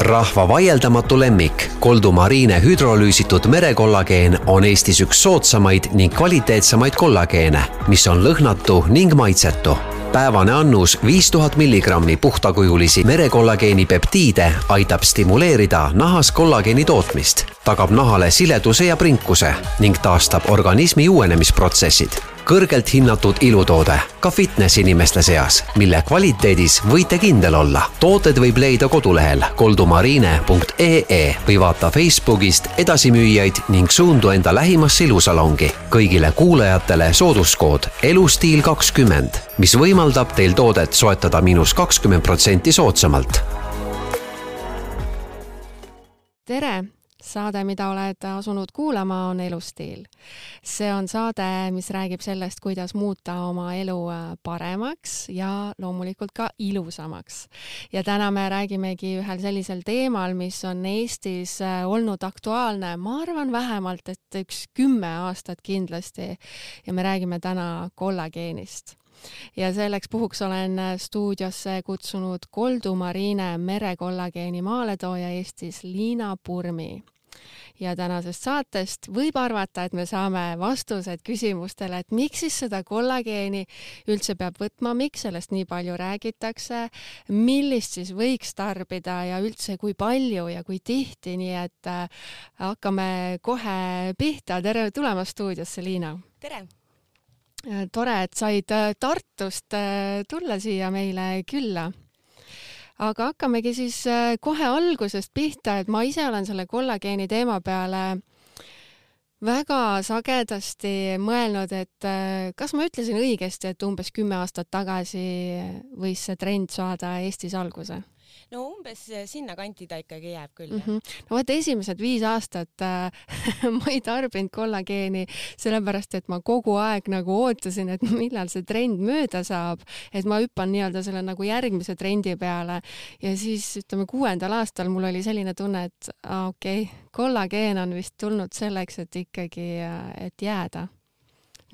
rahva vaieldamatu lemmik, Koldu Marine hüdrolüüsitud merekollageen on Eestis üks soodsamaid ning kvaliteetsemaid kollageene, mis on lõhnatu ning maitsetu. Päevane annus viis tuhat milligrammi puhtakujulisi merekollageeni peptiide aitab stimuleerida nahas kollageeni tootmist, tagab nahale sileduse ja prinkuse ning taastab organismi uuenemisprotsessid kõrgelt hinnatud ilutoode ka fitness inimeste seas, mille kvaliteedis võite kindel olla. tooted võib leida kodulehel koldumariine.ee või vaata Facebookist edasimüüjaid ning suundu enda lähimasse ilusalongi. kõigile kuulajatele sooduskood elustiil kakskümmend, mis võimaldab teil toodet soetada miinus kakskümmend protsenti soodsamalt. tere saade, mida oled asunud kuulama, on Elustiil. see on saade, mis räägib sellest, kuidas muuta oma elu äh, paremaks ja loomulikult ka ilusamaks. ja täna me räägimegi ühel sellisel teemal, mis on Eestis äh, olnud aktuaalne, ma arvan vähemalt, et üks kümme aastat kindlasti. ja me räägime täna kollageenist ja selleks puhuks olen äh, stuudiosse kutsunud Koldu Marine merekollageeni maaletooja Eestis Liina Purmi ja tänasest saatest võib arvata, et me saame vastused küsimustele, et miks siis seda kollageeni üldse peab võtma, miks sellest nii palju räägitakse, millist siis võiks tarbida ja üldse kui palju ja kui tihti, nii et äh, hakkame kohe pihta. tere tulemast stuudiosse, Liina! tere! Äh, tore, et said äh, Tartust tulla siia meile külla aga hakkamegi siis äh, kohe algusest pihta, et ma ise olen selle kollageeni teema peale väga sagedasti mõelnud, et äh, kas ma ütlesin õigesti, et umbes kümme aastat tagasi võis see trend saada Eestis alguse no umbes sinnakanti ta ikkagi jääb küll mm. -hmm. no vot esimesed viis aastat äh, ma ei tarbinud kollageeni, sellepärast et ma kogu aeg nagu ootasin, et millal see trend mööda saab, et ma hüppan nii-öelda selle nagu järgmise trendi peale ja siis ütleme kuuendal aastal mul oli selline tunne, et okei okay,, kollageen on vist tulnud selleks, et ikkagi, äh, et jääda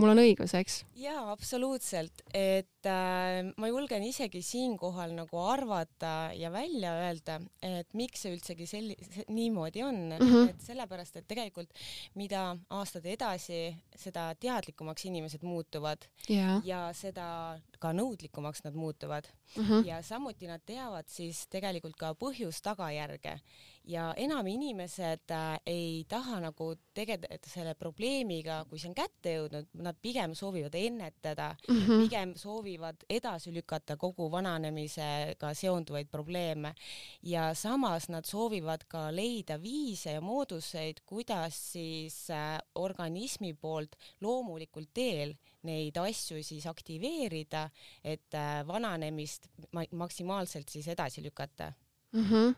mul on õigus, eks? Jaa, absoluutselt, et äh, ma julgen isegi siinkohal nagu arvata ja välja öelda, et miks see üldsegi selli-, niimoodi on mm, -hmm. et sellepärast, et tegelikult mida aastad edasi, seda teadlikumaks inimesed muutuvad yeah. ja seda ka nõudlikumaks nad muutuvad mm. -hmm. ja samuti nad teavad siis tegelikult ka põhjus-tagajärge ja enam inimesed äh, ei taha nagu tegeleda selle probleemiga, kui see on kätte jõudnud, nad pigem soovivad ennetada. Mm, -hmm. pigem soovivad edasi lükata kogu vananemisega seonduvaid probleeme. Ja samas nad soovivad ka leida viise ja mooduseid, kuidas siis äh, organismi poolt loomulikul teel neid asju siis aktiveerida, et äh, vananemist maksimaalselt siis edasi lükata mm. -hmm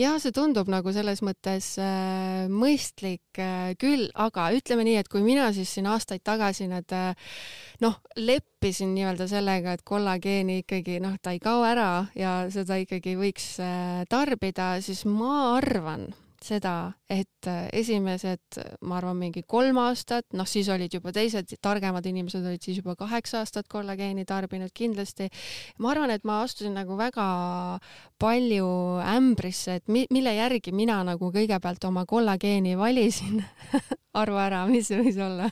ja see tundub nagu selles mõttes äh, mõistlik äh, küll, aga ütleme nii, et kui mina siis siin aastaid tagasi need äh, noh, leppisin nii-öelda sellega, et kollageeni ikkagi noh, ta ei kao ära ja seda ikkagi võiks äh, tarbida, siis ma arvan, seda, et äh, esimesed, ma arvan, mingi kolm aastat, noh, siis olid juba teised targemad inimesed olid siis juba kaheksa aastat kollageeni tarbinud kindlasti. ma arvan, et ma astusin nagu väga palju ämbrisse, et mi mille järgi mina nagu kõigepealt oma kollageeni valisin arva ära, mis see võis olla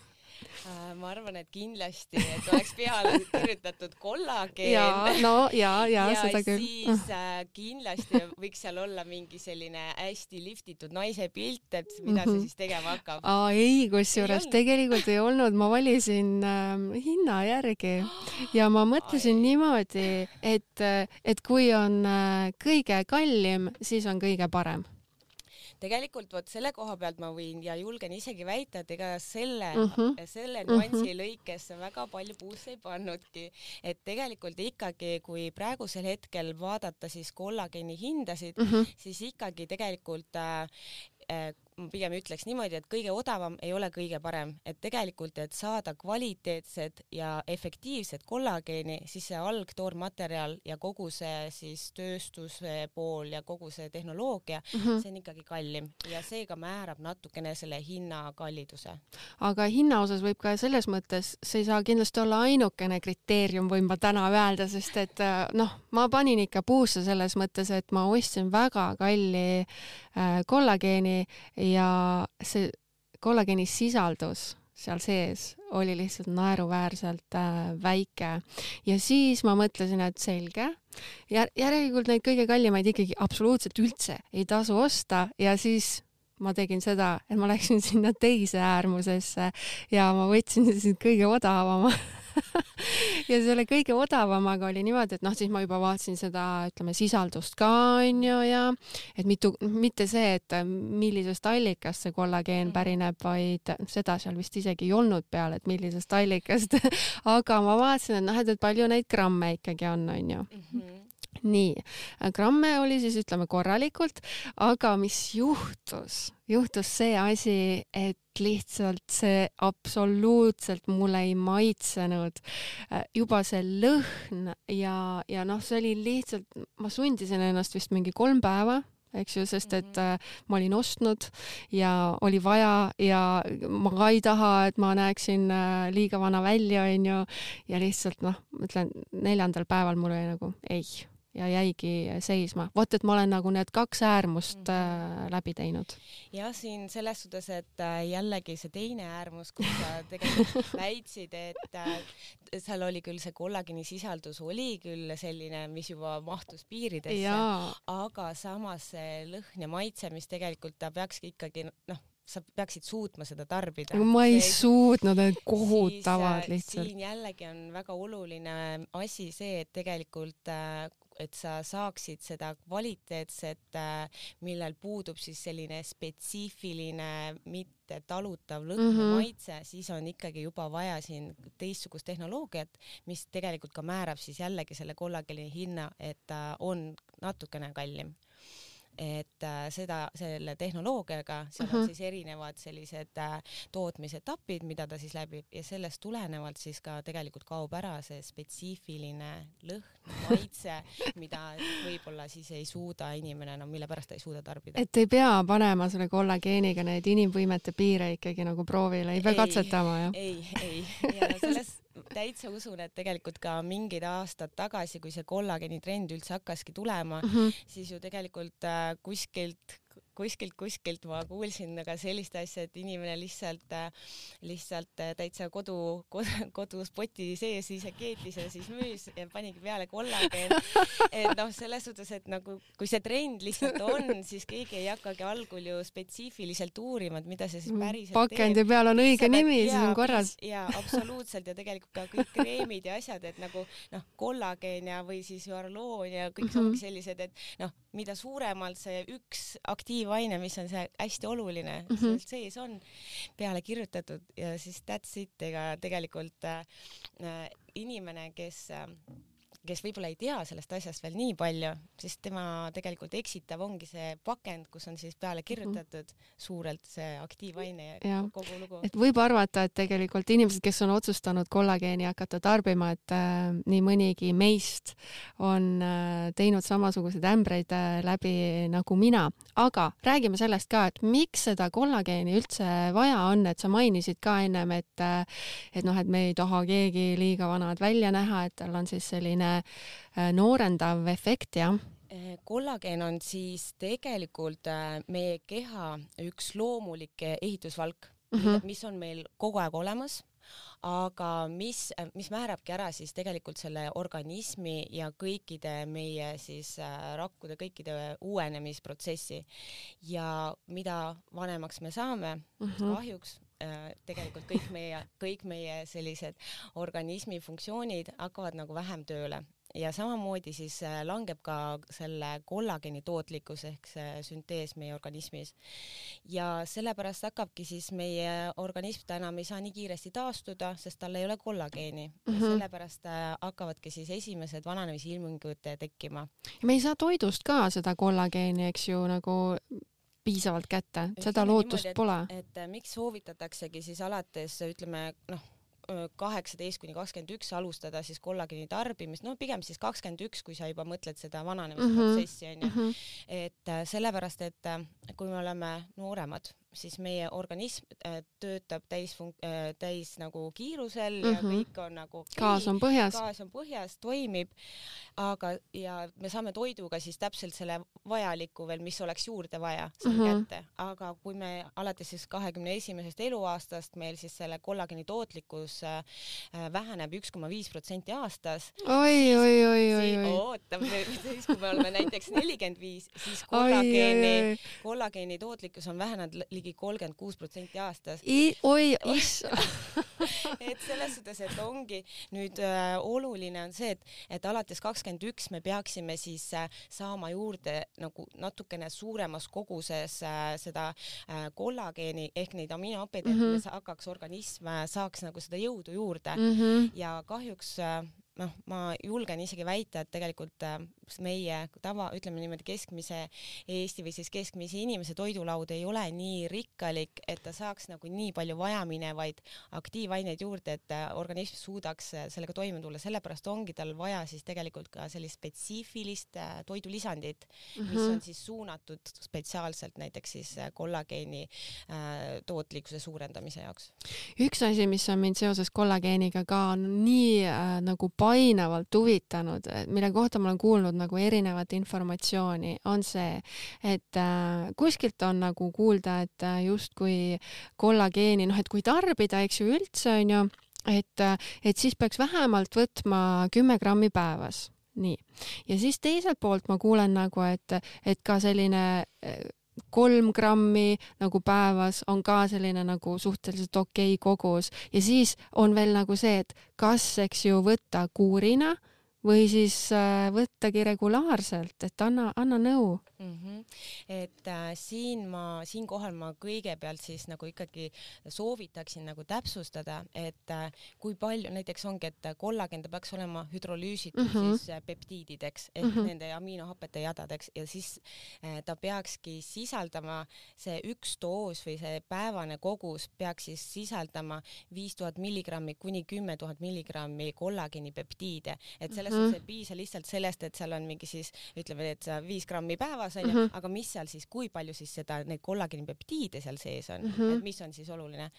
ma arvan, et kindlasti, et oleks peale kirjutatud kollageen. ja, no ja, ja, ja seda küll. siis äh, kindlasti võiks seal olla mingi selline hästi liftitud naise pilt, et mida mm -hmm. see mhm. siis tegema hakkab. aa ei, kusjuures tegelikult ei olnud, ma valisin äh, hinna järgi ja ma mõtlesin Ai. niimoodi, et, et kui on äh, kõige kallim, siis on kõige parem tegelikult vot selle koha pealt ma võin ja julgen isegi väita, et ega selle mhm. -huh. selle nüansi uh mhm. -huh. lõikes väga palju puusse ei pannudki, et tegelikult ikkagi, kui praegusel hetkel vaadata siis kollageeni hindasid mhm. -huh. siis ikkagi tegelikult äh, äh, ma pigem ütleks niimoodi, et kõige odavam ei ole kõige parem, et tegelikult, et saada kvaliteetset ja efektiivset kollageeni, siis see algtoormaterjal ja kogu see siis tööstuse pool ja kogu see tehnoloogia mm, -hmm. see on ikkagi kallim ja seega määrab natukene selle hinna kalliduse. aga hinna osas võib ka selles mõttes, see ei saa kindlasti olla ainukene kriteerium, võin ma täna öelda, sest et noh, ma panin ikka puusse selles mõttes, et ma ostsin väga kalli kollageeni ja see kollageeni sisaldus seal sees oli lihtsalt naeruväärselt äh, väike. Ja siis ma mõtlesin, et selge, järelikult neid kõige kallimaid ikkagi absoluutselt üldse ei tasu osta ja siis ma tegin seda, et ma läksin sinna teise äärmusesse ja ma võtsin siis kõige odavama ja selle kõige odavamaga oli niimoodi, et noh, siis ma juba vaatasin seda, ütleme, sisaldust ka onju ja et mitu, mitte see, et millisest allikast see kollageen mm. pärineb, vaid seda seal vist isegi ei olnud peal, et millisest allikast aga ma vaatasin, et noh, et, et palju neid gramme ikkagi on, onju mm. -hmm nii, gramme oli siis ütleme korralikult, aga mis juhtus, juhtus see asi, et lihtsalt see absoluutselt mulle ei maitsenud. juba see lõhn ja, ja noh, see oli lihtsalt, ma sundisin ennast vist mingi kolm päeva eks ju, sest et mhm. äh, ma olin ostnud ja oli vaja ja ma ka ei taha, et ma näeksin äh, liiga vana välja, onju. ja lihtsalt noh, ma ütlen neljandal päeval mul oli nagu ei ja jäigi seisma. vot, et ma olen nagu need kaks äärmust mm -hmm. äh, läbi teinud. jah, siin selles suhtes, et äh, jällegi see teine äärmus, kus sa tegelikult väitsid, et äh, seal oli küll see kollageeni sisaldus oli küll selline, mis juba mahtus piiridesse, aga samas see lõhn ja maitse, mis tegelikult ta peakski ikkagi noh, sa peaksid suutma seda tarbida. ma ei see, suutnud, need kohutavad lihtsalt. siin jällegi on väga oluline asi see, et tegelikult et sa saaksid seda kvaliteetset, äh, millel puudub siis selline spetsiifiline, mitte talutav lõhn mm -hmm. ja maitse, siis on ikkagi juba vaja siin teistsugust tehnoloogiat, mis tegelikult ka määrab siis jällegi selle kollageeni hinna, et ta on natukene kallim et äh, seda, selle tehnoloogiaga, seal uh -huh. on mhm. siis erinevad sellised äh, tootmisetapid, mida ta siis läbib ja sellest tulenevalt siis ka tegelikult kaob ära see spetsiifiline lõhn, maitse, mida võib-olla siis ei suuda inimene no,, mille pärast ta ei suuda tarbida. et ei pea panema selle kollageeniga neid inimvõimete piire ikkagi nagu proovile, ei pea ei, katsetama, jah? ei, ei, ja selles täitsa usun, et tegelikult ka mingid aastad tagasi, kui see kollageeni trend üldse hakkaski tulema mm, -hmm. siis ju tegelikult äh, kuskilt kuskilt, kuskilt ma kuulsin aga sellist asja, et inimene lihtsalt, lihtsalt täitsa kodu, kodu, koduspoti sees ise keetis ja siis müüs ja panigi peale kollageen. et noh, selles suhtes, et nagu kui see trend lihtsalt on, siis keegi ei hakkagi algul ju spetsiifiliselt uurima, et mida see siis päriselt pakendi teeb. peal on õige Sa nimi, siis on korras. ja absoluutselt ja tegelikult ka kõik kreemid ja asjad, et nagu noh, kollageen ja, või siis Arloon ja kõik mm -hmm. sellised, et noh, mida suuremalt see üks aktiivaine, mis on see hästi oluline mm, -hmm. sees on peale kirjutatud ja siis that's it, ega tegelikult äh, äh inimene, kes äh, kes võib-olla ei tea sellest asjast veel nii palju, siis tema tegelikult eksitav ongi see pakend, kus on siis peale kirjutatud mm -hmm. suurelt see aktiivaine ja, kogu lugu. et võib arvata, et tegelikult inimesed, kes on otsustanud kollageeni hakata tarbima, et äh, nii mõnigi meist on äh, teinud samasuguseid ämbreid äh, läbi nagu mina, aga räägime sellest ka, et miks seda kollageeni üldse vaja on, et sa mainisid ka ennem, et äh, et noh, et me ei taha keegi liiga vanad välja näha, et tal on siis selline noorendav efekt, jah äh, kollageen on siis tegelikult äh, meie keha üks loomulik ehitusvalk mm, -hmm. mis on meil kogu aeg olemas, aga mis, mis määrabki ära siis tegelikult selle organismi ja kõikide meie siis rakkude kõikide uuenemisprotsessi ja mida vanemaks me saame mm, -hmm. kahjuks tegelikult kõik meie, kõik meie sellised organismi funktsioonid hakkavad nagu vähem tööle ja samamoodi siis äh, langeb ka selle kollageeni tootlikkus ehk see süntees meie organismis. ja sellepärast hakkabki siis meie organism ta enam ei saa nii kiiresti taastuda, sest tal ei ole kollageeni mm. -hmm. sellepärast äh, hakkavadki siis esimesed vananemisilmingud tekkima. me ei saa toidust ka seda kollageeni, eks ju, nagu piisavalt kätte, seda lootust niimoodi, pole. et äh, miks soovitataksegi siis alates ütleme noh, kaheksateist kuni kakskümmend üks alustada siis kollageeni tarbimist, no pigem siis kakskümmend üks, kui sa juba mõtled seda vananemisprotsessi onju mm -hmm., et äh, sellepärast, et kui me oleme nooremad siis meie organism äh, töötab täisfunk-, äh, täis nagu kiirusel mm -hmm. ja mhm. kõik on nagu okay, gaas on põhjas, gaas on põhjas, toimib, aga, ja me saame toiduga siis täpselt selle vajaliku veel, mis oleks juurde vaja, saame mm -hmm. kätte, aga kui me alates siis kahekümne esimesest eluaastast meil siis selle kollageeni tootlikkus äh, väheneb üks koma viis protsenti aastas. oi, oi, oi, oi, oi. oota, siis kui me oleme näiteks nelikümmend viis, siis kollageeni, kollageeni tootlikkus on vähenenud ligi kolmkümmend kuus protsenti aastas. oi, issand et selles suhtes, et ongi nüüd äh, oluline on see, et, et alates kakskümmend üks me peaksime siis äh, saama juurde nagu natukene suuremas koguses äh, seda äh, kollageeni ehk neid aminohappeid mm, -hmm. et me hakkaks organism äh, saaks nagu seda jõudu juurde mm -hmm. ja kahjuks äh, noh, ma julgen isegi väita, et tegelikult äh, meie tava, ütleme niimoodi keskmise Eesti või siis keskmise inimese toidulaud ei ole nii rikkalik, et ta saaks nagu nii palju vajaminevaid aktiivaineid juurde, et äh, organism suudaks äh, sellega toime tulla, sellepärast ongi tal vaja siis tegelikult ka sellist spetsiifilist toidulisandit mm, -hmm. mis mhm. on siis suunatud spetsiaalselt näiteks siis kollageeni äh, tootlikkuse suurendamise jaoks. üks asi, mis on mind seoses kollageeniga ka nii äh, nagu painavalt huvitanud, mille kohta ma olen kuulnud nagu erinevat informatsiooni, on see, et äh, kuskilt on nagu kuulda, et äh, justkui kollageeni, noh, et kui tarbida, eks ju, üldse onju, et, äh, et siis peaks vähemalt võtma kümme grammi päevas nii. ja siis teiselt poolt ma kuulen nagu, et, et ka selline äh, kolm grammi nagu päevas on ka selline nagu suhteliselt okei okay kogus. Ja siis on veel nagu see, et kas, eks ju, võtta kuurina või siis äh, võttagi regulaarselt, et anna, anna nõu mm. -hmm. et äh, siin ma, siinkohal ma kõigepealt siis nagu ikkagi soovitaksin nagu täpsustada, et äh, kui palju näiteks ongi, et kollagen ta peaks olema hüdrolüüsitud mm -hmm. siis äh, peptiidideks ehk mm -hmm. nende aminohapete jadadeks ja siis äh, ta peakski sisaldama see üks doos või see päevane kogus peaks siis sisaldama viis tuhat milligrammi kuni kümme tuhat milligrammi kollageeni peptiide, et selles selles mm -hmm. suhtes ei piisa lihtsalt sellest, et seal on mingi siis ütleme, et viis grammi päevas onju mm, -hmm. aga mis seal siis, kui palju siis seda, neid kollageenipeptiide seal sees on mm, -hmm. et mis on siis oluline.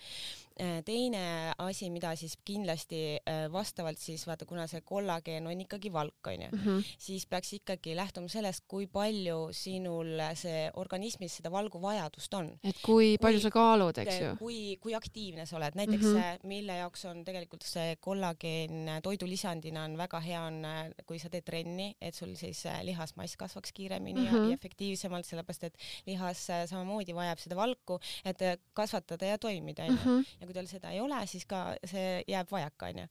Äh, teine asi, mida siis kindlasti äh, vastavalt siis vaata, kuna see kollageen on ikkagi valk onju mm, -hmm. siis peaks ikkagi lähtuma sellest, kui palju sinul see organismis seda valgu vajadust on. et kui palju kui, sa kaalud, eks ju. kui, kui aktiivne sa oled, näiteks mm -hmm. mille jaoks on tegelikult see kollageen toidulisandina on väga hea, on Äh, kui sa teed trenni, et sul siis äh, lihasmass kasvaks kiiremini mm -hmm. ja, mhm. ja efektiivsemalt, sellepärast et lihas äh, samamoodi vajab seda valku, et kasvatada ja toimida, onju. Mhm. ja kui tal seda ei ole, siis ka see jääb vajaka, onju.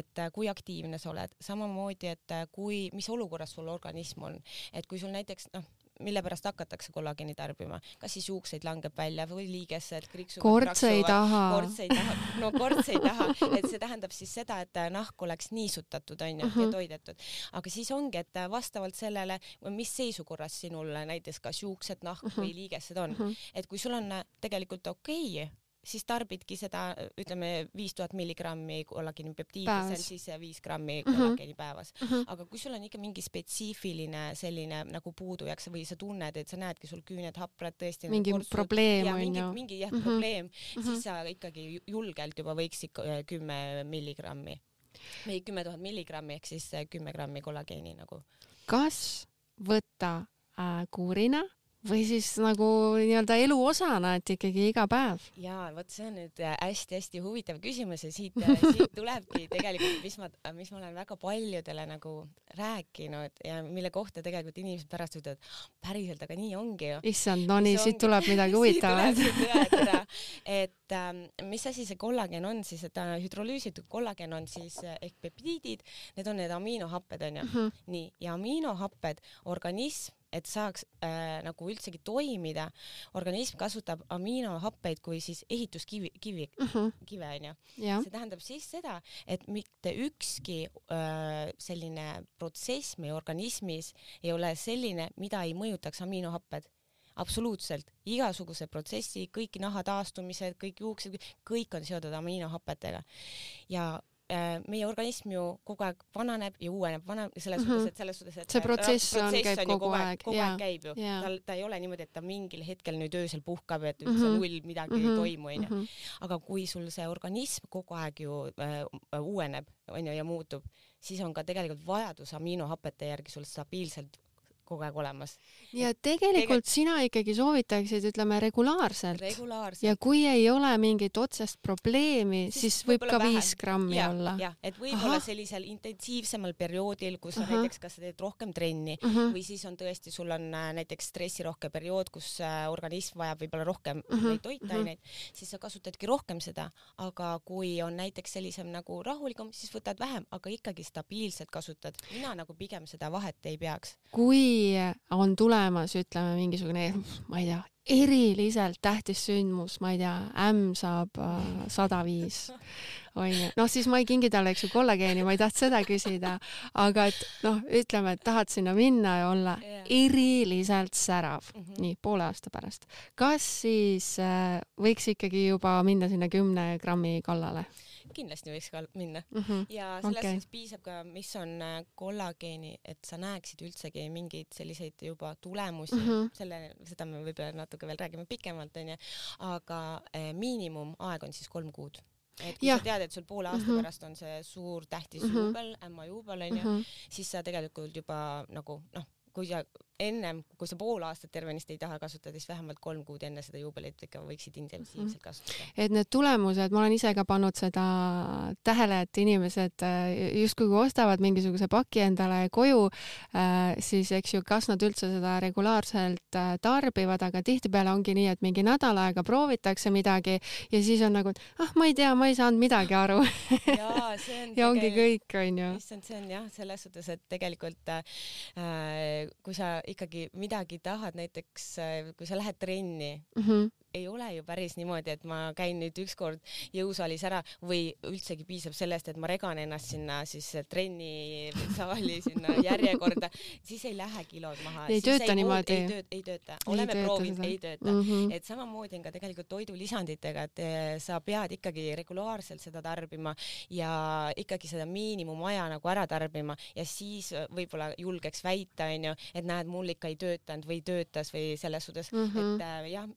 et kui aktiivne sa oled, samamoodi, et kui, mis olukorras sul organism on, et kui sul näiteks noh, mille pärast hakatakse kollageeni tarbima, kas siis juukseid langeb välja või liigesed kriksuvad, kortse ei taha. kortse ei taha, no kortse ei taha, et see tähendab siis seda, et nahk oleks niisutatud onju uh -huh. ja mhm. toidetud, aga siis ongi, et vastavalt sellele, mis seisukorras sinul näiteks kas juuksed, nahk uh -huh. või liigesed on uh, -huh. et kui sul on tegelikult okei okay, siis tarbidki seda, ütleme viis tuhat milligrammi kollageenipeptiidi, see on siis viis grammi mhm. kollageeni päevas uh. -huh. aga kui sul on ikka mingi spetsiifiline selline nagu puudujääk või sa tunned, et sa näedki, sul küüned haprad tõesti. Nagu mingi kortsud, probleem on ju. mingi jah uh mhm. -huh. probleem -huh. siis sa ikkagi julgelt juba võiksid kümme milligrammi või kümme tuhat milligrammi ehk siis kümme grammi kollageeni nagu. kas võtta äh, kuurina või siis nagu nii-öelda elu osana, et ikkagi iga päev. ja vot see on nüüd hästi-hästi huvitav küsimus ja siit, siit tulebki tegelikult, mis ma, mis ma olen väga paljudele nagu rääkinud ja mille kohta tegelikult inimesed pärast ütlevad, päriselt, aga nii ongi ju. issand, no nii, siit tuleb midagi huvitavat. et ähm, mis asi see kollagen on siis, et hüdrolüüsitud kollagen on siis eh, ehk peptiidid, need on need aminohapped onju mm, -hmm. nii ja aminohapped organism et saaks äh, nagu üldsegi toimida, organism kasutab aminohappeid kui siis ehituskivi, kivi uh, mhm. -huh. kive onju. see tähendab siis seda, et mitte ükski äh, selline protsess meie organismis ei ole selline, mida ei mõjutaks aminohapped absoluutselt igasuguse protsessi, kõik naha taastumised, kõik juuksed, kõik on seotud aminohapetega ja meie organism ju kogu aeg vananeb ja uueneb, vananeb selles Mhm. suhtes, et selles suhtes, et See protsess on- käib ju kogu kogu aeg, kogu aeg käib ju, tal, ta ei ole niimoodi, et ta mingil hetkel nüüd öösel puhkab, et üldse Mhm. null midagi ei Mhm, toimu, onju. mhm. aga kui sul see organism kogu aeg ju äh, uueneb, onju, ja muutub, siis on ka tegelikult vajadus aminohapete järgi sul stabiilselt kogu aeg olemas. ja tegelikult sina ikkagi soovitaksid, ütleme regulaarselt regulaarselt. ja kui ei ole mingit otsest probleemi, Siis siis võib ka viis grammi ja, olla. jah, et võib-olla sellisel intensiivsemal perioodil, kus sa Ahah. näiteks kas sa teed rohkem trenni Mhm. või siis on tõesti, sul on äh, näiteks stressirohke periood, kus äh, organism vajab võib-olla rohkem Mhm, neid toitaineid, siis sa kasutadki rohkem seda, aga kui on näiteks sellisem nagu rahulikum, siis võtad vähem, aga ikkagi stabiilselt kasutad. mina nagu pigem seda vahet ei peaks. kui on tulemas, ütleme mingisugune, ma ei tea, eriliselt tähtis sündmus, ma ei tea, ämm saab sada viis, onju, noh siis ma ei kingi talle, eks ju, kollageeni, ma ei tahtnud seda küsida, aga et noh, ütleme, et tahad sinna minna ja olla Jah. eriliselt särav mm. -hmm. nii poole aasta pärast, kas siis äh, võiks ikkagi juba minna sinna kümne grammi kallale kindlasti võiks ka minna. mm? -hmm. ja selles okay. piisab ka, mis on äh, kollageeni, et sa näeksid üldsegi mingeid selliseid juba tulemusi mm. -hmm. selle, seda me võib-olla natuke veel räägime pikemalt, onju, aga äh, miinimumaeg on siis kolm kuud. et kui ja. sa tead, et sul poole aasta mm -hmm. pärast on see suur tähtis mm. -hmm. juubel, ämma juubel onju mm, Mm -hmm. -hmm. siis sa tegelikult juba nagu noh, kui sa ennem, kui sa pool aastat tervenisti ei taha kasutada, siis vähemalt kolm kuud enne seda juubelit ikka võiksid intensiivselt kasutada. et need tulemused, ma olen ise ka pannud seda tähele, et inimesed äh, justkui kui ostavad mingisuguse paki endale koju, siis eks ju, kas nad üldse seda regulaarselt äh, tarbivad, aga tihtipeale ongi nii, et mingi nädal aega proovitakse midagi ja siis on nagu, et ah, ma ei tea, ma ei saanud midagi aru on ja ongi kõik, onju. issand, see on jah, selles suhtes, et tegelikult äh, kui sa ikkagi midagi tahad, näiteks äh, kui sa lähed trenni, Mhm. Ei ole ju päris niimoodi, et ma käin nüüd ükskord jõusaalis ära või üldsegi piisab sellest, et ma regan ennast sinna siis trennisaali sinna järjekorda, siis ei lähe kilod maha. Ei tööta ei, niimoodi. ei tööta, ei tööta, oleme proovinud, ei tööta mm. -hmm. et samamoodi on ka tegelikult toidulisanditega, et eh, sa pead ikkagi regulaarselt seda tarbima ja ikkagi seda miinimumaja nagu ära tarbima ja siis eh, võib-olla julgeks väita, onju, et näed, mul ikka ei töötanud või töötas või selles suhtes mm. -hmm. et äh, jah,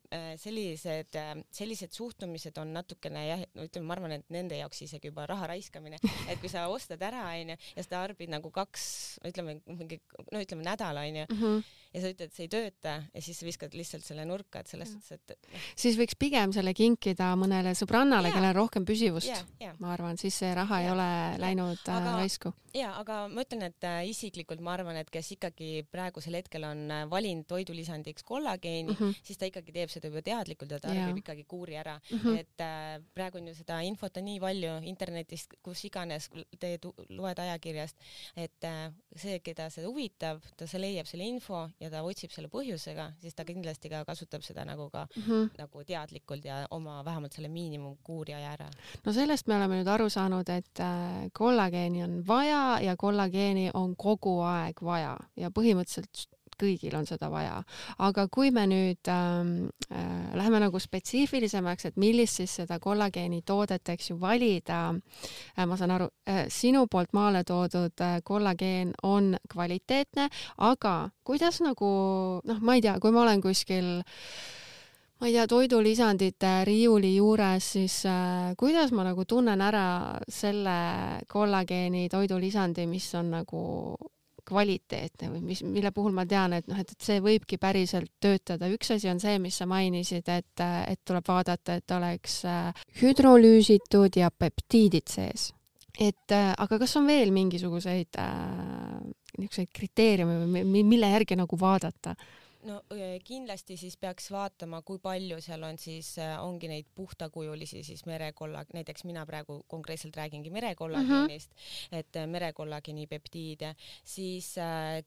sellised, sellised suhtumised on natukene jah, no ütleme, ma arvan, et nende jaoks isegi juba raha raiskamine, et kui sa ostad ära, onju, ja sa tarbid nagu kaks, ütleme mingi, no ütleme nädal, onju, Mm -hmm. Ja sa ütled, et see ei tööta ja siis sa viskad lihtsalt selle nurka, et selles suhtes, et noh, siis võiks pigem selle kinkida mõnele sõbrannale, kellel on rohkem püsivust jah, jah. ma arvan, siis see raha ei Jah. ole läinud äh, Aga- raisku. ja aga ma ütlen, et äh, isiklikult ma arvan, et kes ikkagi praegusel hetkel on äh, valinud toidulisandiks kollageeni mm. -hmm. siis ta ikkagi teeb seda juba teadlikult ja tarbib Jaa. ikkagi kuuri ära mm. -hmm. et äh, praegu on ju seda infot on nii palju internetist, kus iganes te loed ajakirjast, et äh, see, keda see huvitab, ta see leiab selle info ja ta otsib selle põhjusega, siis ta kindlasti ka kasutab seda nagu ka Mm -hmm. nagu teadlikult ja oma vähemalt selle miinimumkuuri aja ära. no sellest me oleme nüüd aru saanud, et äh, kollageeni on vaja ja kollageeni on kogu aeg vaja ja põhimõtteliselt kõigil on seda vaja. aga kui me nüüd ähm, äh, läheme nagu spetsiifilisemaks, et millist siis seda kollageeni toodet, eks ju, valida äh,, ma saan aru äh,, sinu poolt maale toodud äh, kollageen on kvaliteetne, aga kuidas nagu noh, ma ei tea, kui ma olen kuskil ma ei tea, toidulisandite riiuli juures, siis äh, kuidas ma nagu tunnen ära selle kollageeni toidulisandi, mis on nagu kvaliteetne või mis, mille puhul ma tean, et noh, et, et see võibki päriselt töötada. üks asi on see, mis sa mainisid, et, et tuleb vaadata, et oleks äh, hüdrolüüsitud ja peptiidid sees. et äh, aga kas on veel mingisuguseid äh, niisuguseid kriteeriume või mi- mille järgi nagu vaadata? No kindlasti siis peaks vaatama, kui palju seal on siis, ongi neid puhtakujulisi siis merekolla, näiteks mina praegu konkreetselt räägingi merekollageenist mm, -hmm. et merekollageeni peptiide, siis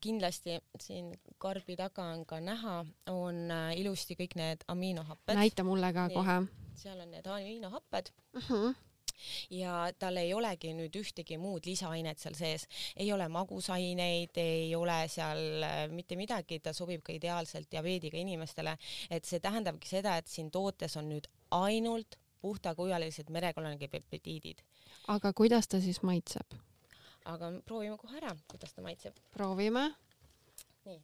kindlasti siin karbi taga on ka näha, on ilusti kõik need aminohapped, näita mulle ka Nii. kohe seal on need aminohapped uh. -huh. Ja tal ei olegi nüüd ühtegi muud lisaainet seal sees, ei ole magusaineid, ei ole seal äh, mitte midagi, ta sobib ka ideaalselt diabeediga inimestele, et see tähendabki seda, et siin tootes on nüüd ainult puhtakujulised merekolonigi peptiidid. aga kuidas ta siis maitseb? aga proovime kohe ära, kuidas ta maitseb. proovime. nii.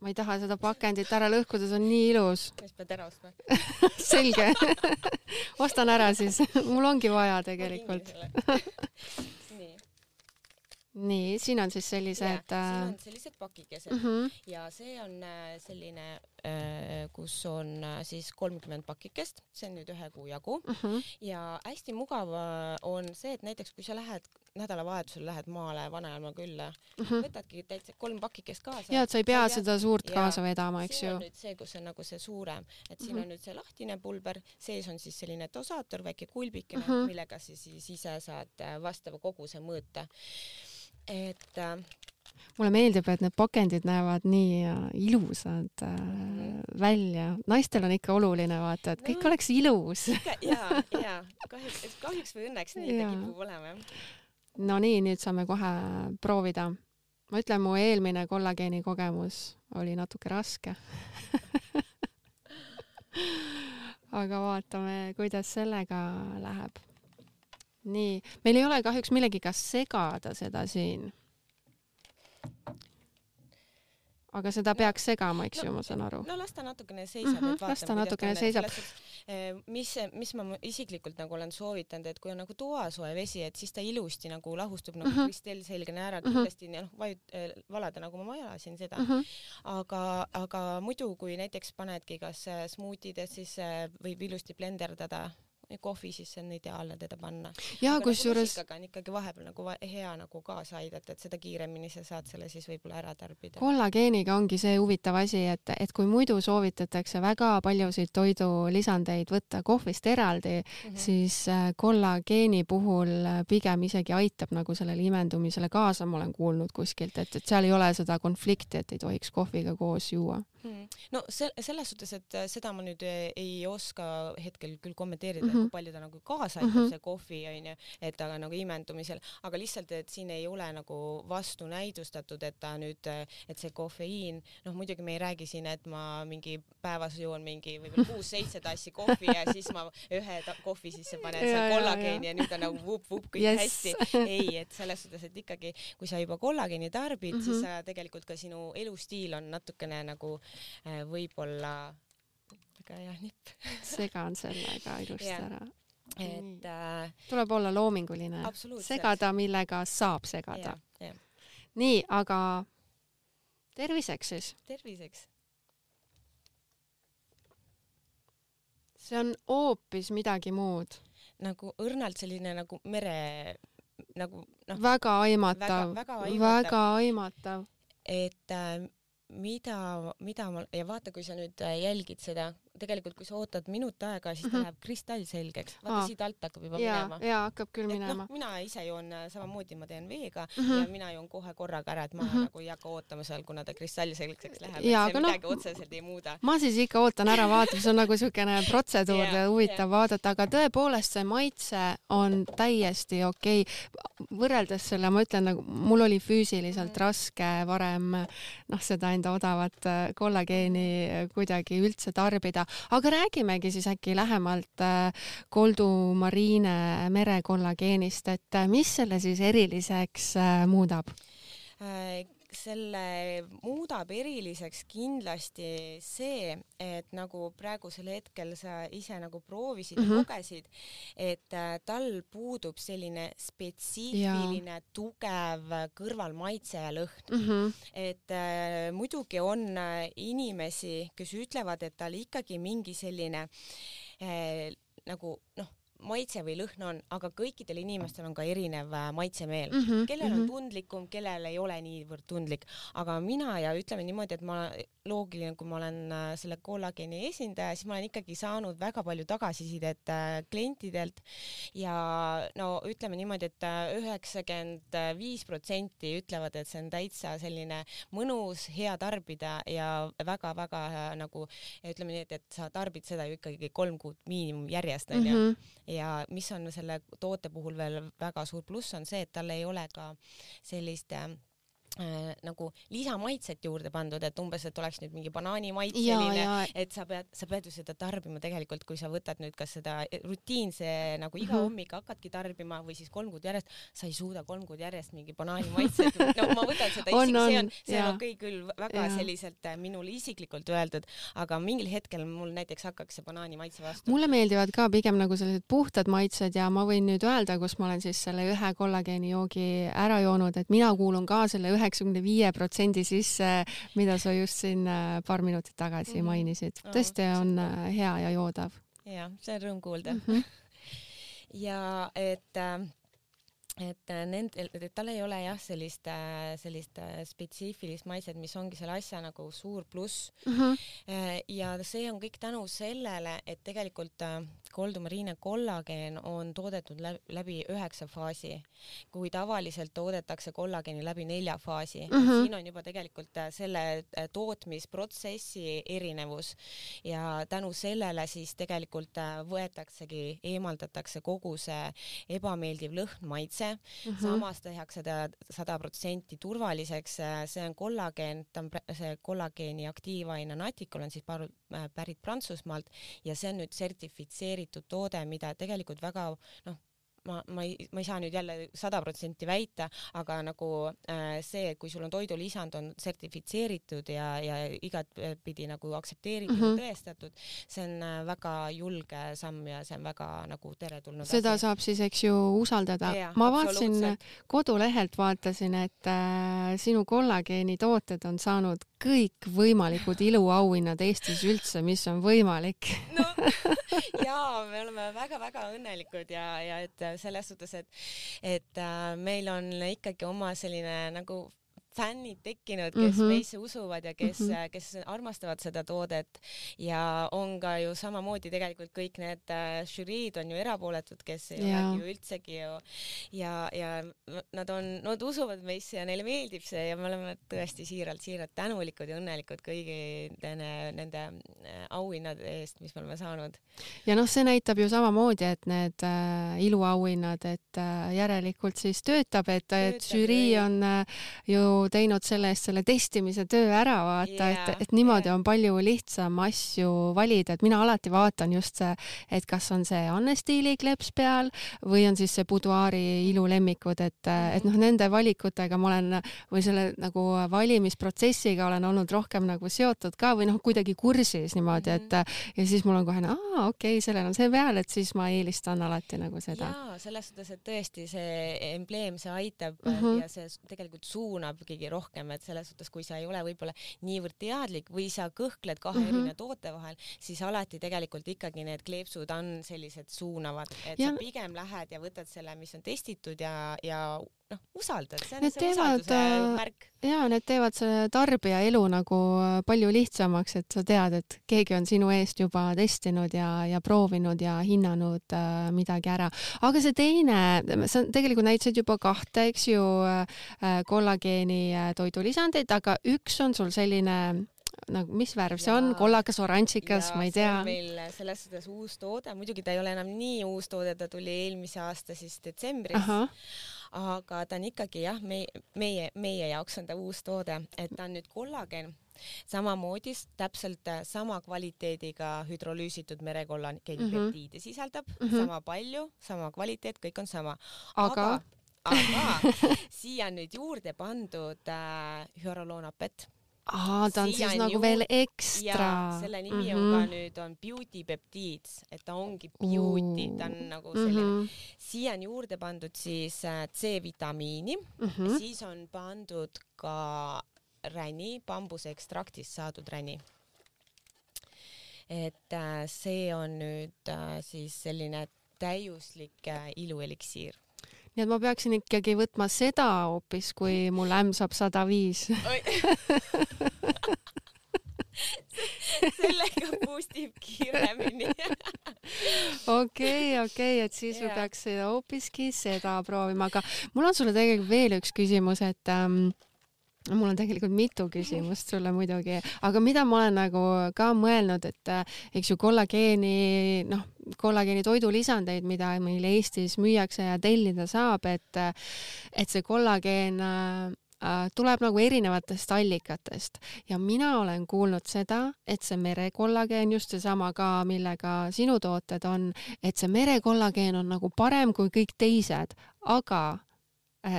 Ma ei taha seda pakendit ära lõhkuda, see on nii ilus. siis pead ära ostma selge ostan ära siis, mul ongi vaja tegelikult. Nii siin on siis sellised yeah,. siin äh, on sellised pakikesed mm -hmm. ja see on äh, selline, äh, kus on siis kolmkümmend pakikest, see on nüüd ühe kuu jagu mm -hmm. ja hästi mugav on see, et näiteks kui sa lähed nädalavahetusel lähed maale vanaema külla mm, -hmm. võtadki täitsa kolm pakikest kaasa. ja, et sa ei pea seda suurt kaasa vedama, eks ju. see, kus on nagu see suurem, et siin mm -hmm. on nüüd see lahtine pulber, sees on siis selline dosaator, väike kulbikene mm, -hmm. millega sa siis ise saad vastava koguse mõõta et äh, mulle meeldib, et need pakendid näevad nii äh, ilusad äh, mm. välja. naistel on ikka oluline vaata, et kõik no, oleks ilus. ja, ja kahjuks, kahjuks või õnneks nii ta kipub olema jah. no nii, nüüd saame kohe proovida. ma ütlen, mu eelmine kollageeni kogemus oli natuke raske aga vaatame, kuidas sellega läheb nii, meil ei ole kahjuks millegiga segada seda siin. aga seda peaks segama, eks ju no,, ma saan aru. no las ta natukene seisab mm, -hmm, et vaatame. las ta natukene seisab. Eh, mis, mis ma isiklikult nagu olen soovitanud, et kui on nagu toasoe vesi, et siis ta ilusti nagu lahustub nagu mm -hmm. kristallselgene ära, kindlasti mm -hmm. noh, vajut- äh,, valada nagu ma vajasin seda mm. -hmm. aga, aga muidu, kui näiteks panedki kas smuutides, siis võib ilusti blenderdada kohvi, siis see on ideaalne teda panna. ja nagu kusjuures nagu on ikkagi vahepeal nagu hea nagu kaasa aidata, et seda kiiremini sa saad selle siis võib-olla ära tarbida. kollageeniga ongi see huvitav asi, et, et kui muidu soovitatakse väga paljusid toidulisandeid võtta kohvist eraldi mm, -hmm. siis äh, kollageeni puhul äh, pigem isegi aitab nagu sellele imendumisele kaasa, ma olen kuulnud kuskilt, et, et seal ei ole seda konflikti, et ei tohiks kohviga koos juua. No se-, selles suhtes, et äh, seda ma nüüd äh, ei oska hetkel küll kommenteerida mm, -hmm. kui palju ta nagu kaasa aitab mm, -hmm. see kohvi onju, et aga nagu imendumisel, aga lihtsalt, et siin ei ole nagu vastunäidustatud, et ta nüüd, äh, et see kofeiin, noh muidugi me ei räägi siin, et ma mingi päevas joon mingi võib-olla kuus-seitse tassi kohvi ja siis ma ühe kohvi sisse panen seal kollageeni ja, ja nüüd on nagu vup-vup kõik yes. hästi. ei, et selles suhtes, et ikkagi, kui sa juba kollageeni tarbid mm, -hmm. siis sa tegelikult ka sinu elustiil on natukene nagu võib-olla väga hea nipp segan sellega ilusti yeah. ära. et äh, tuleb olla loominguline, segada, millega saab segada nii, aga terviseks siis. terviseks. see on hoopis midagi muud. nagu õrnalt selline nagu mere nagu noh. väga aimatav, väga, väga aimatav, väga aimatav. et äh, mida, mida ma ja vaata, kui sa nüüd äh, jälgid seda tegelikult, kui sa ootad minut aega, siis ta mm -hmm. läheb kristallselgeks. vaata Aa. siit alt hakkab juba ja, minema. ja hakkab küll noh, minema no,. mina ise joon äh, samamoodi, ma teen veega mm -hmm. ja mina joon kohe korraga ära, et ma mm -hmm. nagu ei hakka ootama seal, kuna ta kristallselgseks läheb. see midagi no, otseselt ei muuda. ma siis ikka ootan ära, vaatan, see on nagu siukene protseduur yeah, huvitav yeah. vaadata, aga tõepoolest see maitse on täiesti okei okay.. võrreldes selle, ma ütlen nagu, mul oli füüsiliselt -hmm. raske varem noh, seda enda odavat äh, kollageeni kuidagi üldse tarbida, aga räägimegi siis äkki lähemalt äh, Koldu Marine merekollageenist, et äh, mis selle siis eriliseks äh, muudab? Selle muudab eriliseks kindlasti see, et nagu praegusel hetkel sa ise nagu proovisid mm -hmm. ja kogesid, et äh, tal puudub selline spetsiifiline ja. tugev kõrvalmaitse ja lõhn mm. -hmm. et äh, muidugi on äh, inimesi, kes ütlevad, et tal ikkagi mingi selline äh, nagu noh maitse või lõhn on, aga kõikidel inimestel on ka erinev äh, maitsemeel. Mm, -hmm, kellel on mm -hmm. tundlikum, kellel ei ole niivõrd tundlik, aga mina ja ütleme niimoodi, et ma loogiline, kui ma olen äh, selle kollageeni esindaja, siis ma olen ikkagi saanud väga palju tagasisidet äh, klientidelt. Ja no ütleme niimoodi et, et üheksakümmend viis protsenti ütlevad, et see on täitsa selline mõnus, hea tarbida ja väga-väga nagu ütleme nii, et, et sa tarbid seda ju ikkagi kolm kuud miinimum järjest onju mm -hmm ja mis on selle toote puhul veel väga suur pluss, on see, et tal ei ole ka sellist äh, äh, nagu lisamaitset juurde pandud, et umbes, et oleks nüüd mingi banaanimaits selline, et sa pead, sa pead ju seda tarbima tegelikult, kui sa võtad nüüd kas seda rutiinse nagu iga -hmm. hommik hakkadki tarbima või siis kolm kuud järjest, sa ei suuda kolm kuud järjest mingi banaanimaitset no ma võtan seda isegi, see on, see on okei okay, küll väga ja. selliselt äh, minule isiklikult öeldud, aga mingil hetkel mul näiteks hakkaks see banaanimaitse vastu. mulle meeldivad ka pigem nagu sellised puhtad maitsed ja ma võin nüüd öelda, kus ma olen siis selle ühe kollageenijoogi ära joonud, et mina kuulun ka selle ühe üheksakümne viie protsendi sisse, mida sa just siin äh, paar minutit tagasi -hmm. mainisid. tõesti on äh, hea ja joodav. jah, see on rõõm kuulda mm. -hmm. ja et äh, et nendel, tal ei ole jah, sellist, sellist spetsiifilist maitset, mis ongi selle asja nagu suur pluss mm. -hmm. ja see on kõik tänu sellele, et tegelikult koldumariine kollageen on toodetud läbi üheksa faasi, kui tavaliselt toodetakse kollageeni läbi nelja faasi mm. -hmm. siin on juba tegelikult äh, selle äh, tootmisprotsessi erinevus ja tänu sellele siis tegelikult äh, võetaksegi, eemaldatakse kogu see ebameeldiv lõhn, maitse mm, -hmm. samas tehakse ta sada protsenti turvaliseks, see on kollageen, ta on see kollageeni aktiivaine natikul on siis pärit Prantsusmaalt ja see on nüüd sertifitseeritud sertifitseeritud toode, mida tegelikult väga noh, ma, ma ei, ma ei saa nüüd jälle sada protsenti väita, aga nagu äh, see, kui sul on toidulisand on sertifitseeritud ja, ja igatpidi nagu aktsepteeritud mm, -hmm. tõestatud, see on äh, väga julge samm ja see on väga nagu teretulnud. seda asi. saab siis, eks ju, usaldada. ma vaatasin kodulehelt vaatasin, et äh, sinu kollageenitooted on saanud kõikvõimalikud iluauhinnad Eestis üldse, mis on võimalik no jaa, me oleme väga-väga õnnelikud ja, ja et selles suhtes, et, et äh, meil on ikkagi oma selline nagu fännid tekkinud, kes mm -hmm. meisse usuvad ja kes mm, -hmm. kes armastavad seda toodet ja on ka ju samamoodi tegelikult kõik need äh, žüriid on ju erapooletud, kes ei yeah. olegi ju üldsegi ju ja, ja nad on, nad usuvad meisse ja neile meeldib see ja me oleme tõesti siiralt-siiralt tänulikud ja õnnelikud kõigi nende, nende äh, auhinnade eest, mis me oleme saanud. ja noh, see näitab ju samamoodi, et need äh, iluauhinnad, et äh, järelikult siis töötab, et, et žürii on äh, ju teinud selle eest selle testimise töö ära, vaata yeah,, et, et niimoodi yeah. on palju lihtsam asju valida, et mina alati vaatan just see, et kas on see Anne Stiili kleeps peal või on siis see Buduaari ilulemmikud, et mm, -hmm. et noh, nende valikutega ma olen või selle nagu valimisprotsessiga olen olnud rohkem nagu seotud ka või noh, kuidagi kursis niimoodi, et -hmm. ja siis mul on kohe, aa, okei okay,, sellel on see peal, et siis ma eelistan alati nagu seda. jaa, selles suhtes, et tõesti see embleem, see aitab mm -hmm. ja see tegelikult suunabki veelgi rohkem, et selles suhtes, kui sa ei ole võib-olla niivõrd teadlik või sa kõhkled kahe mm -hmm. erineva toote vahel, siis alati tegelikult ikkagi need kleepsud on sellised suunavad, et ja... sa pigem lähed ja võtad selle, mis on testitud ja, ja noh, usaldad, see on need see teevad, usalduse äh, märk. ja need teevad selle tarbija elu nagu äh, palju lihtsamaks, et sa tead, et keegi on sinu eest juba testinud ja, ja proovinud ja hinnanud äh, midagi ära. aga see teine, sa tegelikult näitasid juba kahte, eks ju äh,, kollageeni äh, toidulisandeid, aga üks on sul selline nagu mis värv see on, kollakas, oranžikas, ma ei tea. meil selles suhtes uus toode, muidugi ta ei ole enam nii uus toode, ta tuli eelmise aasta siis detsembris aga ta on ikkagi jah, me, meie, meie jaoks on ta uus toode, et ta on nüüd kollagen, samamoodi täpselt äh, sama kvaliteediga hüdrolüüsitud merekollageeni mm -hmm. peptiide sisaldab mm, -hmm. sama palju, sama kvaliteet, kõik on sama. aga, aga, aga siia on nüüd juurde pandud äh, hüaroloonapet aa, ta on siis nagu juurde, veel ekstra. selle nimi mm -hmm. on ka mhm. nüüd on beauty peptiids, et ta ongi beauty, ta on nagu selline mm -hmm.. siia on juurde pandud siis äh, C-vitamiini mm, -hmm. siis on pandud ka räni, bambuse ekstraktist saadud räni. et äh, see on nüüd äh, siis selline täiuslik ilueliksiir nii et ma peaksin ikkagi võtma seda hoopis, kui mul ämm saab sada viis. sellega boost ib kiiremini. okei, okei, et siis yeah. peaks hoopiski seda proovima, aga mul on sulle tegelikult veel üks küsimus, et ähm, mul on tegelikult mitu küsimust sulle muidugi, aga mida ma olen nagu ka mõelnud, et eks ju kollageeni, noh, kollageeni toidulisandeid, mida meil Eestis müüakse ja tellida saab, et, et see kollageen äh, tuleb nagu erinevatest allikatest. Ja mina olen kuulnud seda, et see merekollageen, just seesama ka, millega sinu tooted on, et see merekollageen on nagu parem kui kõik teised, aga äh,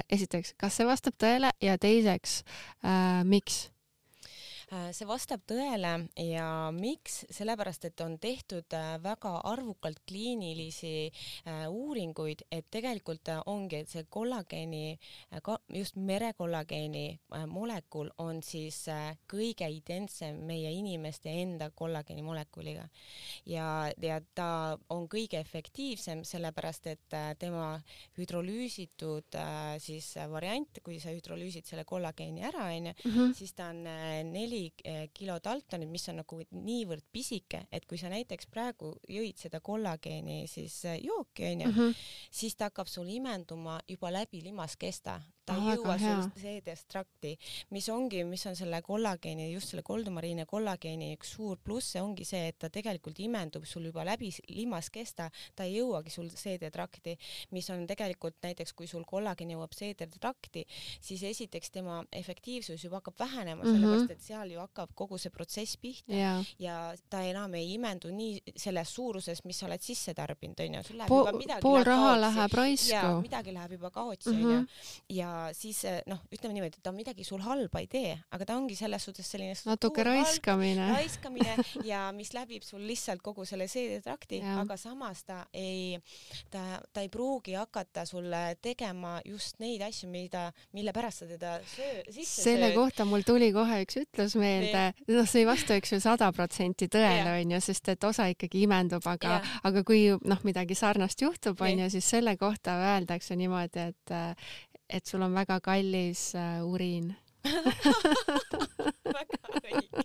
esiteks, kas see vastab tõele ja teiseks äh,, miks? Äh, see vastab tõele ja miks, sellepärast et on tehtud äh, väga arvukalt kliinilisi äh, uuringuid, et tegelikult ongi, et see kollageeni, just merekollageeni molekul on siis kõige identsem meie inimeste enda kollageeni molekuliga ja, ja ta on kõige efektiivsem, sellepärast et tema hüdrolüüsitud siis variant, kui sa hüdrolüüsid selle kollageeni ära, onju, mhm. siis ta on neli neli eh, kilo Daltonit, mis on nagu niivõrd pisike, et kui sa näiteks praegu jõid seda kollageeni siis eh, jooki onju mm, -hmm. siis ta hakkab sul imenduma juba läbi limaskesta, ta ei jõua sul seedestrakti, mis ongi, mis on selle kollageeni, just selle koldumariine kollageeni üks suur pluss, see ongi see, et ta tegelikult imendub sul juba läbi limaskesta, ta ei jõuagi sul seedetrakti, mis on tegelikult näiteks, kui sul kollageen jõuab seedetrakti, siis esiteks tema efektiivsus juba hakkab vähenema mm, -hmm. sellepärast et seal ju hakkab kogu see protsess pihta yeah. ja ta enam ei imendu nii selles suuruses, mis sa oled sisse tarbinud, onju. pool, raha läheb raisku. midagi läheb juba kaotsi, onju. Mhm. Ja siis noh, ütleme niimoodi, et ta midagi sul halba ei tee, aga ta ongi selles suhtes selline natuke raiskamine. raiskamine ja mis läbib sul lihtsalt kogu selle seedetrakti, aga samas ta ei, ta, ta ei pruugi hakata sulle tegema just neid asju, mida, mille pärast sa teda söö, sisse selle sööd. kohta mul tuli kohe üks ütlus meelde, noh, see ei vasta, eks ju, sada protsenti tõele, onju, sest et osa ikkagi imendub, aga, aga kui noh, midagi sarnast juhtub, onju, siis selle kohta öeldakse niimoodi, et et sul on väga kallis äh, uriin. Väga õige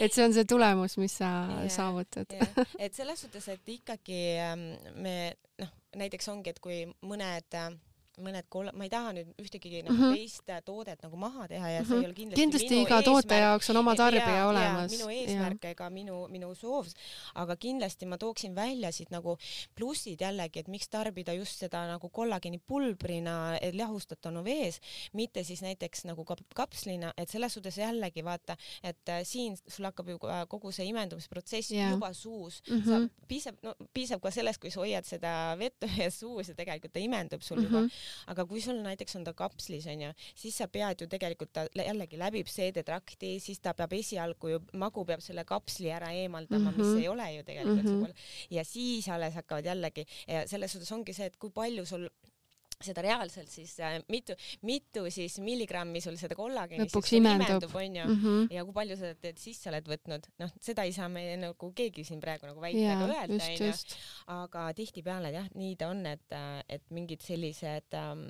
et see on see tulemus, mis sa yeah, saavutad. yeah.. et selles suhtes, et ikkagi ähm, me noh, näiteks ongi, et kui mõned äh, mõned koll-, ma ei taha nüüd ühtegi nagu mm -hmm. teist toodet nagu maha teha ja mm -hmm. see ei mhm. ole kindlasti kindlasti iga toote jaoks on oma tarbija ja, olemas. minu eesmärk ega minu, minu soov, aga kindlasti ma tooksin välja siit nagu plussid jällegi, et miks tarbida just seda nagu kollageeni pulbrina lahustatuna vees, mitte siis näiteks nagu kap kapslina, et selles suhtes jällegi vaata, et äh, siin sul hakkab ju kogu see imendumisprotsess yeah. juba suus mm, -hmm. sa piisab, no piisab ka sellest, kui sa hoiad seda vett ühes suus ja tegelikult ta imendub sul mm -hmm. juba aga kui sul näiteks on ta kapslis onju, siis sa pead ju tegelikult ta jällegi läbib seedetrakti, siis ta peab esialgu ju, magu peab selle kapsli ära eemaldama mm, -hmm. mis mhm. ei ole ju tegelikult mm -hmm. ja siis alles hakkavad jällegi ja selles suhtes ongi see, et kui palju sul seda reaalselt siis äh, mitu, mitu siis milligrammi sul seda kollageeni lõpuks imendub, onju. Mm -hmm. ja kui palju sa teed sisse oled võtnud, noh, seda ei saa me nagu keegi siin praegu nagu väita ega öelda, onju. aga tihtipeale jah, nii ta on, et, et mingid sellised ähm,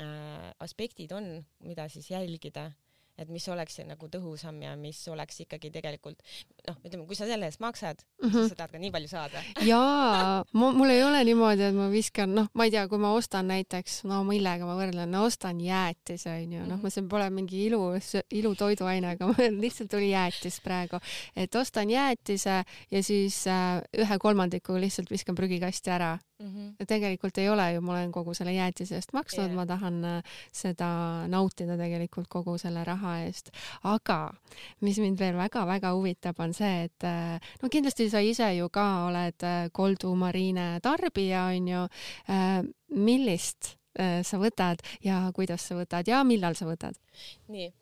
äh, aspektid on, mida siis jälgida et mis oleks nagu tõhusam ja mis oleks ikkagi tegelikult noh, ütleme, kui sa selle eest maksad mm, -hmm. siis sa tahad ka nii palju saada. jaa, mul ei ole niimoodi, et ma viskan, noh, ma ei tea, kui ma ostan näiteks, no millega ma võrdlen, no ostan jäätise onju, noh, mhm. see pole mingi ilu, ilutoiduaine, aga mul lihtsalt tuli jäätis praegu, et ostan jäätise ja siis äh, ühe kolmandiku lihtsalt viskan prügikasti ära mm. -hmm. tegelikult ei ole ju, ma olen kogu selle jäätise eest maksnud yeah., ma tahan äh, seda nautida tegelikult kogu selle raha eest. aga mis mind veel väga-väga huvitab, on see, et äh, no kindlasti sa ise ju ka oled äh, Koldu Marine tarbija, onju. millist sa võtad ja kuidas sa võtad ja millal sa võtad? nii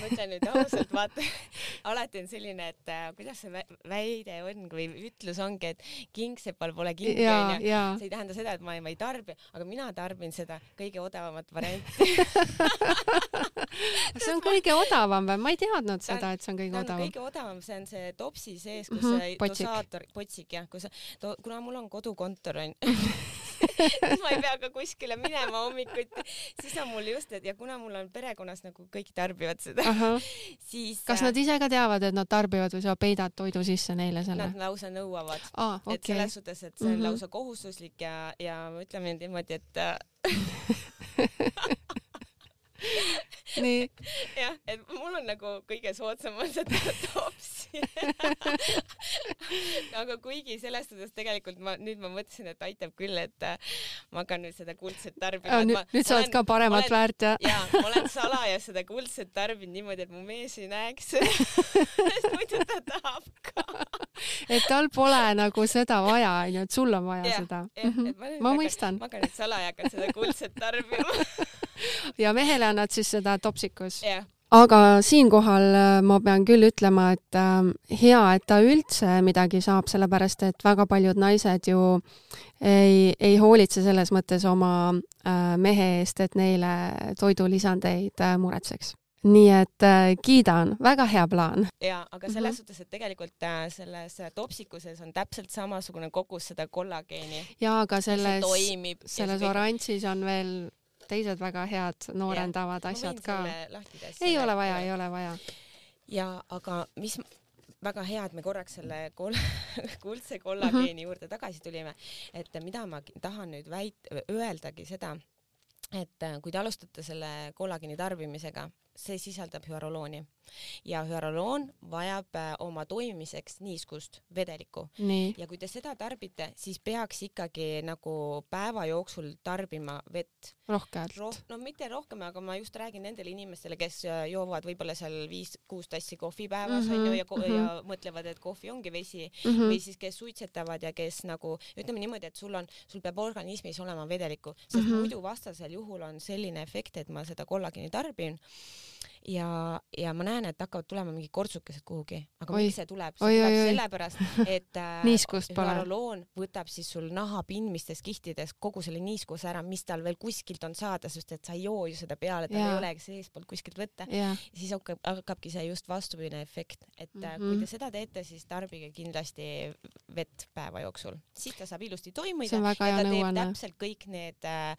ma ütlen nüüd ausalt, vaata, alati on selline, et äh, kuidas see väide on või ütlus ongi, et kingsepal pole kingi onju. see ei tähenda seda, et ma ei, ma ei tarbi, aga mina tarbin seda kõige odavamat varianti see on kõige odavam või? ma ei teadnud seda, et see on kõige odavam. kõige odavam, see on see topsi sees, kus mm -hmm, see dosaator, potsik jah, kus, kuna mul on kodukontor onju siis ma ei pea ka kuskile minema hommikuti, siis on mul just, et ja kuna mul on perekonnas nagu kõik tarbivad seda, siis. kas nad ise ka teavad, et nad tarbivad või sa peidad toidu sisse neile selle? Nad lausa nõuavad ah,. Okay. et selles suhtes, et see on mm -hmm. lausa kohustuslik ja, ja ütleme niimoodi, et nii. jah, et mul on nagu kõige soodsam on seda topsi aga kuigi selles suhtes tegelikult ma nüüd ma mõtlesin, et aitab küll, et äh, ma hakkan nüüd seda kuldset tarbima. nüüd, nüüd sa oled ka paremat olen, väärt ja. ja ma olen salaja seda kuldset tarbinud niimoodi, et mu mees ei näeks sest muidu ta tahab ka et tal pole nagu seda vaja, onju, et sul on vaja ja, seda. Mhm. ma, ma mõistan. ma hakkan nüüd salaja hakkan seda kuldset tarbima ja mehele annad siis seda topsikus? jah aga siinkohal äh, ma pean küll ütlema, et äh, hea, et ta üldse midagi saab, sellepärast et väga paljud naised ju ei, ei hoolitse selles mõttes oma äh, mehe eest, et neile toidulisandeid muretseks nii et äh, kiidan, väga hea plaan. ja, aga selles mm -hmm. suhtes, et tegelikult äh, selles topsikuses on täpselt samasugune kogus seda kollageeni. ja, aga selles, selles oranžis on veel teised väga head noorendavad ja, asjad ka. ei ole vaja, ei ole vaja. ja aga mis väga hea, et me korraks selle kol kuldse kollageeni mm -hmm. juurde tagasi tulime, et mida ma tahan nüüd väit-, öeldagi seda, et kui te alustate selle kollageeni tarbimisega, see sisaldab hüarolooni ja hüaroloon vajab äh, oma toimimiseks niiskust, vedelikku. ja kui te seda tarbite, siis peaks ikkagi nagu päeva jooksul tarbima vett. rohkelt Roh? no mitte rohkem, aga ma just räägin nendele inimestele, kes äh, joovad võib-olla seal viis-kuus tassi kohvi päevas onju mm -hmm, ja, mm -hmm. ja mõtlevad, et kohvi ongi vesi mm -hmm. või siis kes suitsetavad ja kes nagu ütleme niimoodi, et sul on, sul peab organismis olema vedelikku, sest mm -hmm. muidu vastasel juhul on selline efekt, et ma seda kollageeni tarbin ja, ja ma näen, et hakkavad tulema mingid kortsukesed kuhugi, aga oi. miks see tuleb? see oi, tuleb oi, sellepärast, et äh, hüaroloon võtab siis sul naha pindmistes kihtides kogu selle niiskuse ära, mis tal veel kuskilt on saada, sest et sa ei joo ju seda peale, tal ei olegi seestpoolt kuskilt võtta. siis hakkab, hakkabki see just vastupidine efekt, et mm -hmm. kui te seda teete, siis tarbige kindlasti vett päeva jooksul, siis ta saab ilusti toimida ja ta teeb nõuanne. täpselt kõik need äh,,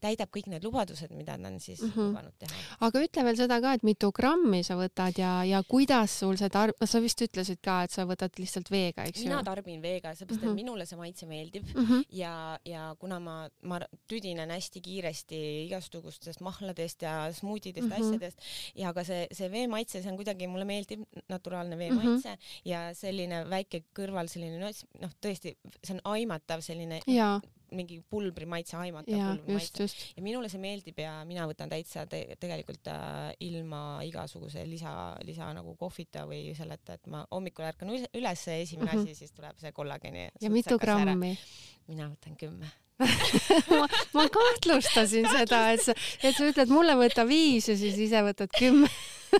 täidab kõik need lubadused, mida ta on siis mm -hmm. lubanud teha. aga ütle veel seda ka, et et mitu grammi sa võtad ja, ja kuidas sul see tarb-, sa vist ütlesid ka, et sa võtad lihtsalt veega, eks ju? mina tarbin veega, seepärast et mm -hmm. minule see maitse meeldib mm -hmm. ja, ja kuna ma, ma tüdinen hästi kiiresti igasugustest mahladest ja smuutidest mm, -hmm. asjadest ja ka see, see vee maitse, see on kuidagi, mulle meeldib naturaalne vee maitse mm -hmm. ja selline väike kõrval selline noh, tõesti, see on aimatav selline ja mingi pulbri maitse maitse. ja minule see meeldib ja mina võtan täitsa te tegelikult äh, ilma igasuguse lisa, lisa nagu kohvita või selleta, et ma hommikul ärkan üles, esimene mm -hmm. asi, siis tuleb see kollageeni. ja mitu grammi? mina võtan kümme ma, ma kahtlustasin seda, et sa, et sa ütled mulle võta viis ja siis ise võtad kümme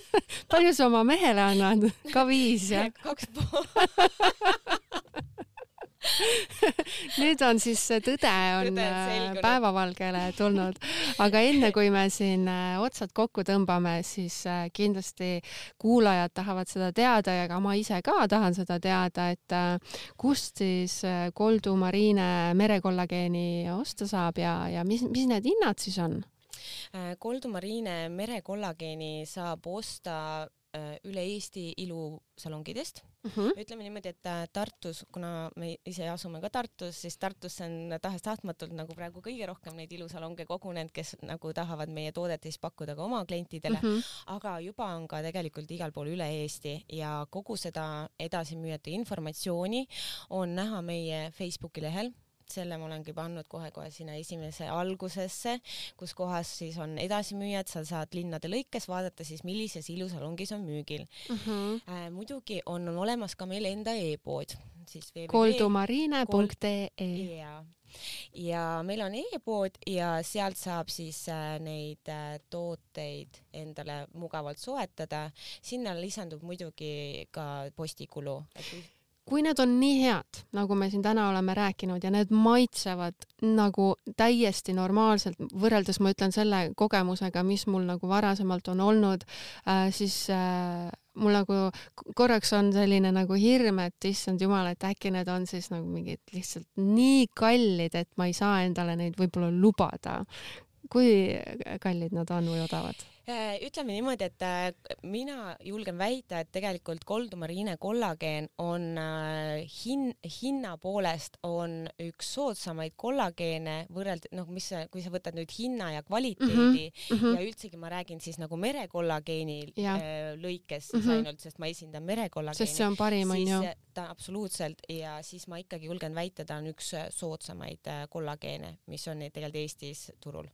palju sa oma mehele annad? ka viis jah? kaks pool nüüd on siis tõde on tõde äh, päevavalgele tulnud, aga enne kui me siin äh, otsad kokku tõmbame, siis äh, kindlasti kuulajad tahavad seda teada ja ka ma ise ka tahan seda teada, et kust siis Koldu Marine merekollageeni osta saab ja, ja mis, mis need hinnad siis on? Koldu Marine merekollageeni saab osta üle Eesti ilusalongidest mm. -hmm. ütleme niimoodi, et äh, Tartus, kuna me ise asume ka Tartus, siis Tartusse on tahes-tahtmatult nagu praegu kõige rohkem neid ilusalonge kogunenud, kes nagu tahavad meie toodet siis pakkuda ka oma klientidele mm, -hmm. aga juba on ka tegelikult igal pool üle Eesti ja kogu seda edasimüüjate informatsiooni on näha meie Facebooki lehel selle ma olengi pannud kohe-kohe sinna esimese algusesse, kus kohas siis on edasimüüjad, sa saad linnade lõikes vaadata siis, millises ilusalongis on müügil mm. -hmm. Äh, muidugi on olemas ka meil enda e-pood, siis koldumarine.ee ja ja meil on e-pood ja sealt saab siis äh, neid äh, tooteid endale mugavalt soetada. sinna lisandub muidugi ka postikulu, kui need on nii head, nagu me siin täna oleme rääkinud ja need maitsevad nagu täiesti normaalselt, võrreldes ma ütlen selle kogemusega, mis mul nagu varasemalt on olnud äh,, siis äh, mul nagu korraks on selline nagu hirm, et issand jumal, et äkki need on siis nagu mingid lihtsalt nii kallid, et ma ei saa endale neid võib-olla lubada. kui kallid nad on või odavad? Äh, ütleme niimoodi, et äh, mina julgen väita, et tegelikult koldumariine kollageen on äh, hin-, hinna poolest on üks soodsamaid kollageene võrreld-, noh, mis, kui sa võtad nüüd hinna ja kvaliteedi mm -hmm. ja üldsegi ma räägin siis nagu merekollageeni ja. lõikes mm -hmm. ainult, sest ma esindan merekollageeni. sest see on parim, on ju. ta absoluutselt ja siis ma ikkagi julgen väita, ta on üks soodsamaid kollageene, mis on tegelikult Eestis turul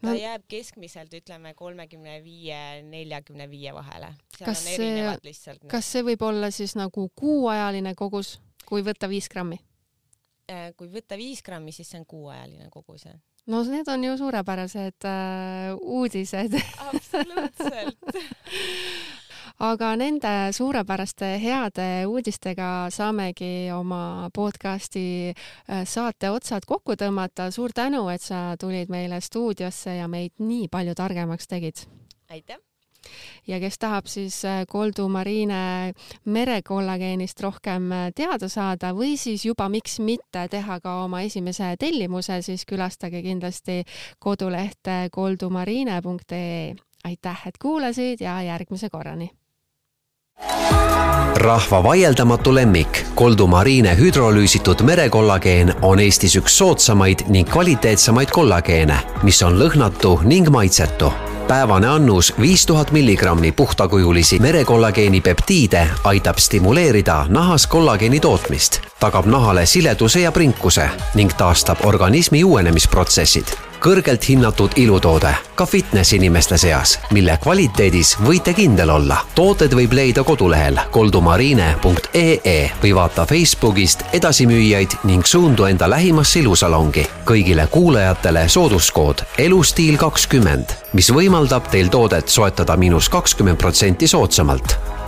ta no, jääb keskmiselt ütleme kolmekümne viie, neljakümne viie vahele. erinevad lihtsalt. kas see võib olla siis nagu kuuajaline kogus, kui võtta viis grammi? Äh, kui võtta viis grammi, siis see on kuuajaline kogus, jah. no need on ju suurepärased äh, uudised absoluutselt aga nende suurepäraste heade uudistega saamegi oma podcasti äh, saate otsad kokku tõmmata. suur tänu, et sa tulid meile stuudiosse ja meid nii palju targemaks tegid. aitäh! ja kes tahab siis äh, Koldu Marine merekollageenist rohkem äh, teada saada või siis juba miks mitte teha ka oma esimese tellimuse, siis külastage kindlasti kodulehte koldumarine.ee. aitäh, et kuulasid ja järgmise korrani! Rahva vaieldamatu lemmik, Koldu Marine hüdrolüüsitud merekollageen on Eestis üks soodsamaid ning kvaliteetsemaid kollageene, mis on lõhnatu ning maitsetu. päevane annus viis tuhat milligrammi puhtakujulisi merekollageeni peptiide aitab stimuleerida nahas kollageeni tootmist, tagab nahale sileduse ja prinkuse ning taastab organismi uuenemisprotsessid kõrgelt hinnatud ilutoode ka fitness inimeste seas, mille kvaliteedis võite kindel olla. tooted võib leida kodulehel koldumarine.ee või vaata Facebookist edasimüüjaid ning suundu enda lähimasse ilusalongi. kõigile kuulajatele sooduskood elustiil kakskümmend, mis võimaldab teil toodet soetada miinus kakskümmend protsenti soodsamalt